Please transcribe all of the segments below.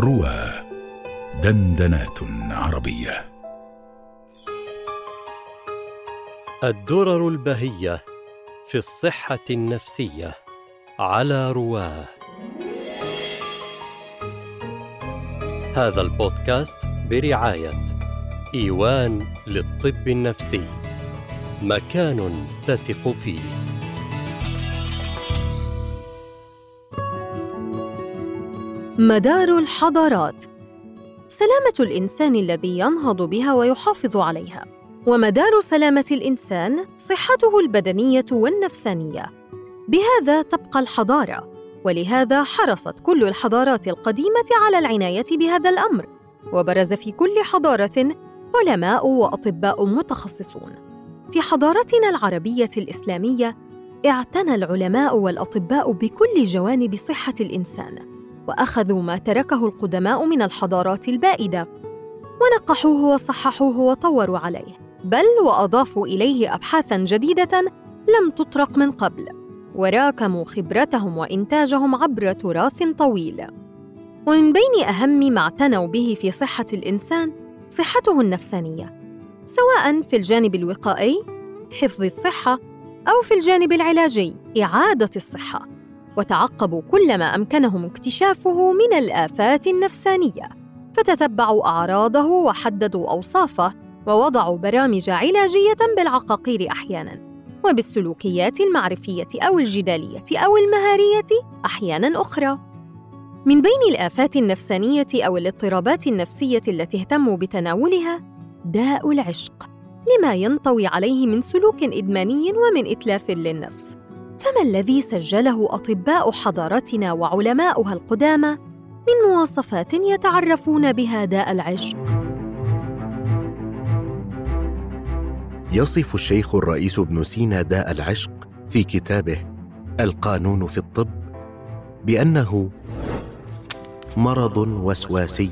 روى دندنات عربية. الدرر البهية في الصحة النفسية على رواه هذا البودكاست برعاية إيوان للطب النفسي مكان تثق فيه. مدار الحضارات. سلامة الإنسان الذي ينهض بها ويحافظ عليها. ومدار سلامة الإنسان صحته البدنية والنفسانية. بهذا تبقى الحضارة. ولهذا حرصت كل الحضارات القديمة على العناية بهذا الأمر. وبرز في كل حضارة علماء وأطباء متخصصون. في حضارتنا العربية الإسلامية اعتنى العلماء والأطباء بكل جوانب صحة الإنسان. وأخذوا ما تركه القدماء من الحضارات البائدة. ونقحوه وصححوه وطوروا عليه. بل وأضافوا إليه ابحاثا جديدة لم تطرق من قبل. وراكموا خبرتهم وإنتاجهم عبر تراث طويل. ومن بين أهم ما اعتنوا به في صحة الإنسان صحته النفسانية. سواء في الجانب الوقائي حفظ الصحة أو في الجانب العلاجي إعادة الصحة. وتعقبوا كل ما أمكنهم اكتشافه من الآفات النفسانية فتتبعوا أعراضه وحددوا أوصافه ووضعوا برامج علاجية بالعقاقير أحيانا وبالسلوكيات المعرفية أو الجدالية أو المهارية أحيانا أخرى. من بين الآفات النفسانية أو الاضطرابات النفسية التي اهتموا بتناولها داء العشق لما ينطوي عليه من سلوك إدماني ومن إتلاف للنفس. فما الذي سجله أطباء حضارتنا وعلماؤها القدامى من مواصفات يتعرفون بها داء العشق؟ يصف الشيخ الرئيس ابن سينا داء العشق في كتابه القانون في الطب بأنه مرض وسواسي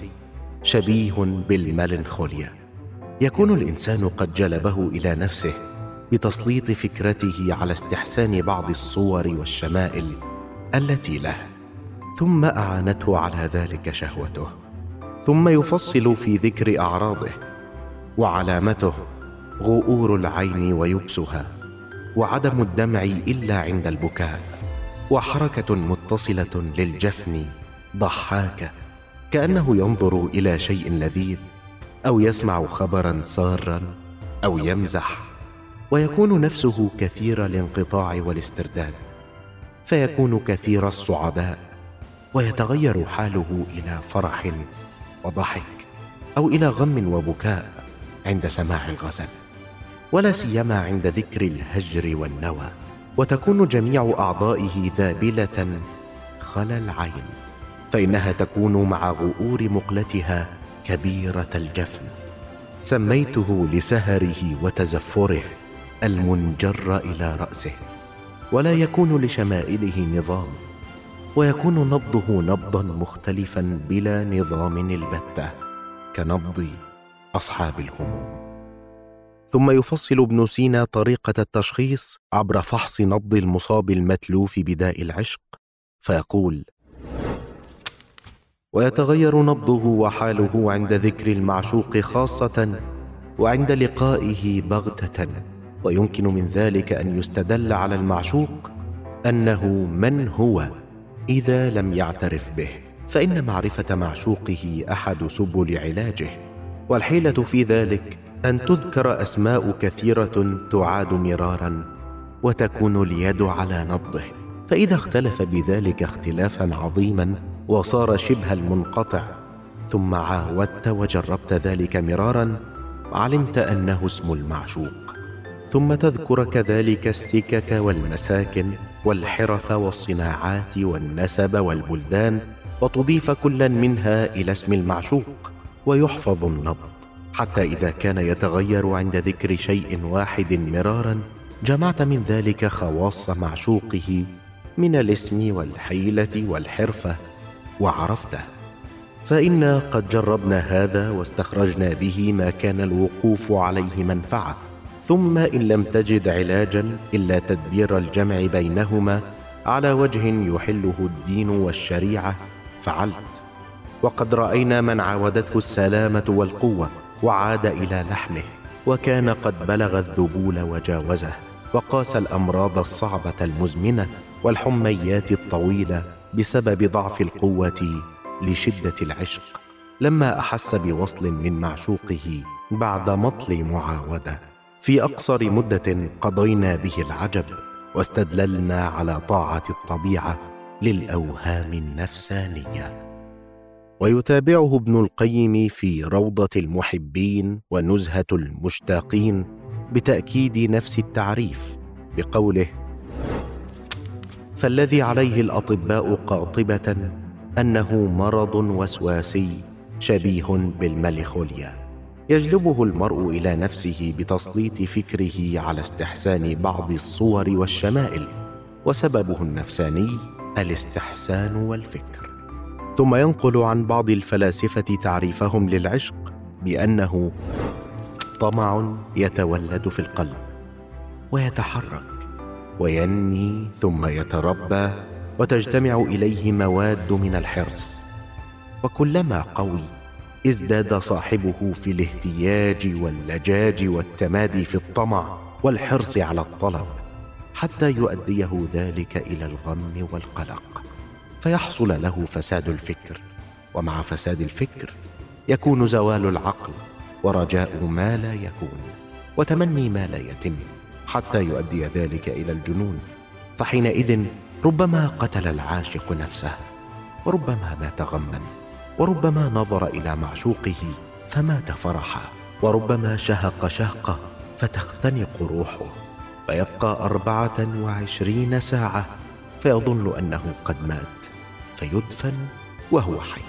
شبيه بالملنخوليا يكون الإنسان قد جلبه إلى نفسه بتسليط فكرته على استحسان بعض الصور والشمائل التي له ثم أعانته على ذلك شهوته. ثم يفصل في ذكر أعراضه. وعلامته غؤور العين ويبسها. وعدم الدمع إلا عند البكاء. وحركة متصلة للجفن ضحاكه كأنه ينظر إلى شيء لذيذ. أو يسمع خبرا سارا. أو يمزح ويكون نفسه كثير الانقطاع والاسترداد. فيكون كثير الصعداء ويتغير حاله إلى فرح وضحك أو إلى غم وبكاء عند سماع الغزل ولا سيما عند ذكر الهجر والنوى وتكون جميع أعضائه ذابلة خلا العين. فإنها تكون مع غؤور مقلتها كبيرة الجفن. سميته لسهره وتزفره. المنجر إلى رأسه ولا يكون لشمائله نظام ويكون نبضه نبضا مختلفا بلا نظام البتة كنبض أصحاب الهموم. ثم يفصل ابن سينا طريقة التشخيص عبر فحص نبض المصاب المتلوف بداء العشق فيقول ويتغير نبضه وحاله عند ذكر المعشوق خاصة وعند لقائه بغتة. ويمكن من ذلك أن يستدل على المعشوق أنه من هو إذا لم يعترف به. فإن معرفة معشوقه أحد سبل علاجه والحيلة في ذلك أن تذكر أسماء كثيرة تعاد مرارا وتكون اليد على نبضه. فإذا اختلف بذلك اختلافا عظيما وصار شبه المنقطع ثم عاودت وجربت ذلك مرارا علمت أنه اسم المعشوق. ثم تذكر كذلك السكك والمساكن والحرف والصناعات والنسب والبلدان وتضيف كلا منها إلى اسم المعشوق ويحفظ النبض. حتى إذا كان يتغير عند ذكر شيء واحد مرارا جمعت من ذلك خواص معشوقه من الاسم والحيلة والحرفة وعرفته. فإنا قد جربنا هذا واستخرجنا به ما كان الوقوف عليه منفعة ثم إن لم تجد علاجا إلا تدبير الجمع بينهما على وجه يحله الدين والشريعة فعلت. وقد رأينا من عاودته السلامة والقوة وعاد إلى لحمه وكان قد بلغ الذبول وجاوزه وقاس الأمراض الصعبة المزمنة والحميات الطويلة بسبب ضعف القوة لشدة العشق. لما أحس بوصل من معشوقه بعد مطل معاوده. في أقصر مدة قضينا به العجب واستدللنا على طاعة الطبيعة للأوهام النفسانية. ويتابعه ابن القيم في روضة المحبين ونزهة المشتاقين بتأكيد نفس التعريف بقوله فالذي عليه الأطباء قاطبة أنه مرض وسواسي شبيه بالمليخوليا. يجلبه المرء إلى نفسه بتسليط فكره على استحسان بعض الصور والشمائل وسببه النفساني الاستحسان والفكر. ثم ينقل عن بعض الفلاسفة تعريفهم للعشق بأنه طمع يتولد في القلب ويتحرك وينمي ثم يتربى وتجتمع إليه مواد من الحرص. وكلما قوي ازداد صاحبه في الاهتياج واللجاج والتمادي في الطمع والحرص على الطلب حتى يؤديه ذلك إلى الغم والقلق فيحصل له فساد الفكر. ومع فساد الفكر يكون زوال العقل ورجاء ما لا يكون وتمني ما لا يتم حتى يؤدي ذلك إلى الجنون. فحينئذ ربما قتل العاشق نفسه وربما مات غما. وربما نظر إلى معشوقه فمات فرحا وربما شهق شهقه فتختنق روحه فيبقى أربعة وعشرين ساعة فيظن أنه قد مات فيدفن وهو حي.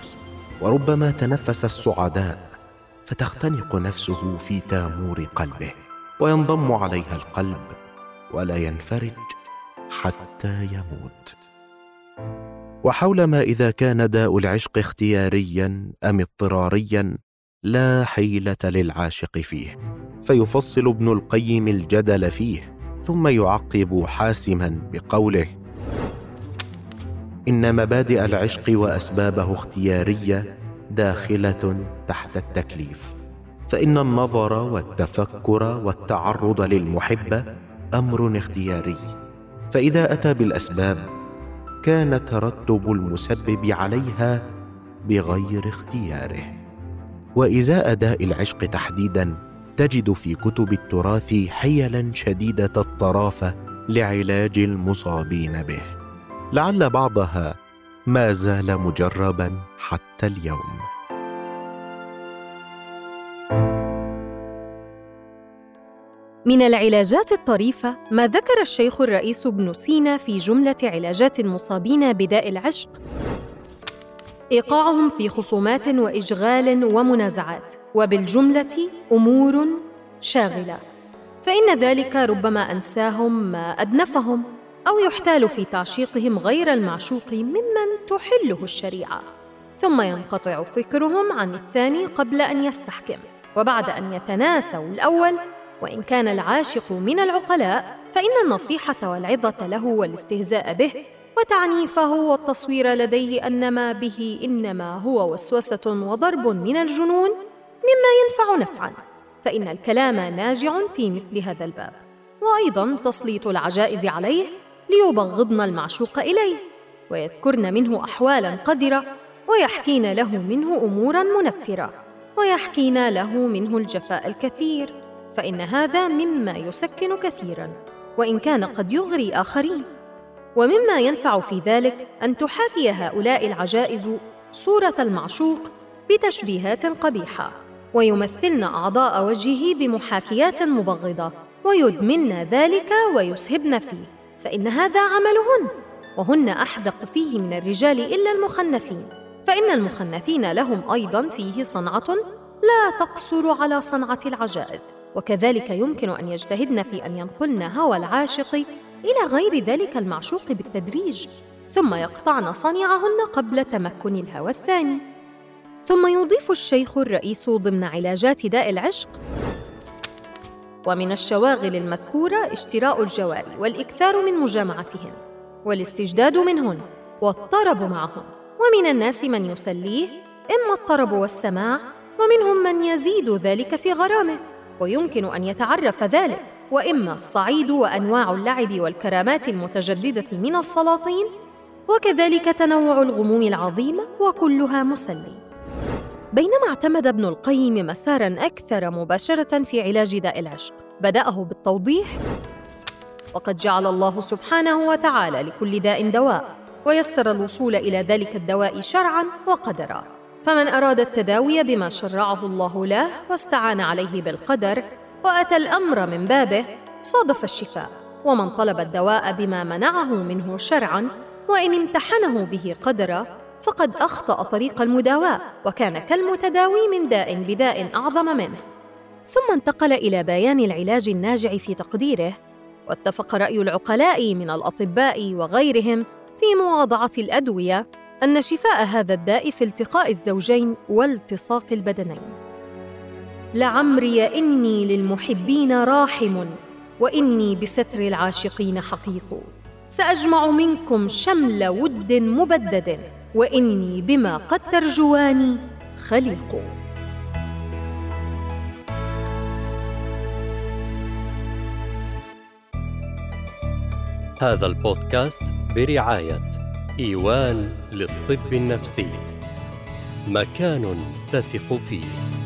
وربما تنفس السعداء فتختنق نفسه في تامور قلبه وينضم عليها القلب ولا ينفرج حتى يموت. وحول ما إذا كان داء العشق اختياريا أم اضطراريا لا حيلة للعاشق فيه. فيفصل ابن القيم الجدل فيه ثم يعقب حاسما بقوله إن مبادئ العشق وأسبابه اختيارية داخلة تحت التكليف. فإن النظر والتفكر والتعرض للمحبة أمر اختياري. فإذا أتى بالأسباب كان ترتب المسبب عليها بغير اختياره. وإزاء داء العشق تحديدا تجد في كتب التراث حيلا شديدة الطرافة لعلاج المصابين به. لعل بعضها ما زال مجربا حتى اليوم. من العلاجات الطريفة ما ذكر الشيخ الرئيس ابن سينا في جملة علاجات المصابين بداء العشق. إيقاعهم في خصومات وإشغال ومنازعات وبالجملة أمور شاغلة. فإن ذلك ربما أنساهم ما أدنفهم أو يحتال في تعشيقهم غير المعشوق ممن تحله الشريعة. ثم ينقطع فكرهم عن الثاني قبل أن يستحكم وبعد أن يتناسوا الأول وإن كان العاشق من العقلاء فإن النصيحة والعظة له والاستهزاء به وتعنيفه والتصوير لديه أن ما به إنما هو وسوسة وضرب من الجنون مما ينفع نفعا فإن الكلام ناجع في مثل هذا الباب. وأيضا تسليط العجائز عليه ليبغضن المعشوق إليه ويذكرن منه أحوالا قذرة ويحكين له منه أمورا منفرة ويحكين له منه الجفاء الكثير. فإن هذا مما يسكن كثيرا وإن كان قد يغري آخرين. ومما ينفع في ذلك أن تحاكي هؤلاء العجائز صورة المعشوق بتشبيهات قبيحة ويمثلن أعضاء وجهه بمحاكيات مبغضة ويدمن ذلك ويسهبن فيه. فإن هذا عملهن وهن أحدق فيه من الرجال إلا المخنثين. فإن المخنثين لهم أيضا فيه صنعة لا تقصر على صنعة العجائز. وكذلك يمكن أن يجتهدن في أن ينقلن هوى العاشق إلى غير ذلك المعشوق بالتدريج ثم يقطعن صنيعهن قبل تمكن الهوى الثاني. ثم يضيف الشيخ الرئيس ضمن علاجات داء العشق. ومن الشواغل المذكورة اشتراء الجواري والإكثار من مجامعتهن والاستجداد منهن والطرب معهن. ومن الناس من يسليه بينما الطرب والسماع ومنهم من يزيد ذلك في غرامه. ويمكن أن يتعرف ذلك. وإما الصعيد وأنواع اللعب والكرامات المتجددة من السلاطين وكذلك تنوع الغموم العظيمه وكلها مسلي بينما اعتمد ابن القيم مسارا أكثر مباشرة في علاج داء العشق بدأه بالتوضيح وقد جعل الله سبحانه وتعالى لكل داء دواء ويسر الوصول إلى ذلك الدواء شرعا وقدرا. فمن أراد التداوي بما شرعه الله له واستعان عليه بالقدر وأتى الأمر من بابه صادف الشفاء ومن طلب الدواء بما منعه منه شرعا وإن امتحنه به قدرا فقد أخطأ طريق المداواة وكان كالمتداوي من داء بداء أعظم منه. ثم انتقل إلى بيان العلاج الناجع في تقديره واتفق رأي العقلاء من الأطباء وغيرهم في مواضعة الأدوية أن شفاء هذا الداء في التقاء الزوجين والتصاق البدنين. لعمري إني للمحبين راحم وإني بستر العاشقين حقيق. سأجمع منكم شمل ود مبدد وإني بما قد ترجواني خليق. هذا البودكاست برعاية. إيوان للطب النفسي. مكان تثق فيه.